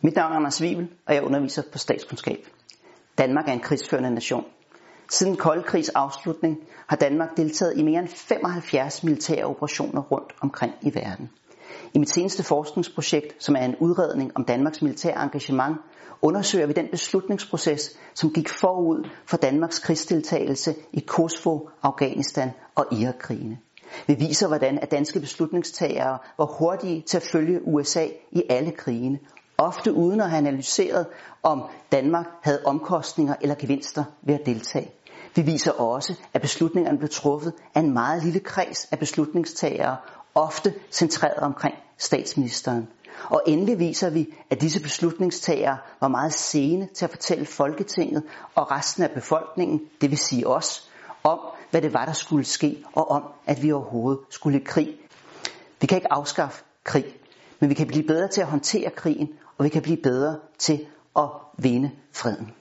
Mit navn er Anders Wivel, og jeg underviser på statskundskab. Danmark er en krigsførende nation. Siden Koldkrigs afslutning har Danmark deltaget i mere end 75 militære operationer rundt omkring i verden. I mit seneste forskningsprojekt, som er en udredning om Danmarks militære engagement, undersøger vi den beslutningsproces, som gik forud for Danmarks krigsdeltagelse i Kosovo, Afghanistan og Irakkrigene. Vi viser, hvordan at danske beslutningstagere var hurtige til at følge USA i alle krigene, ofte uden at have analyseret, om Danmark havde omkostninger eller gevinster ved at deltage. Vi viser også, at beslutningerne blev truffet af en meget lille kreds af beslutningstagere, ofte centreret omkring statsministeren. Og endelig viser vi, at disse beslutningstagere var meget sene til at fortælle Folketinget og resten af befolkningen, det vil sige os, om hvad det var, der skulle ske, og om, at vi overhovedet skulle i krig. Vi kan ikke afskaffe krig, men vi kan blive bedre til at håndtere krigen, og vi kan blive bedre til at vinde freden.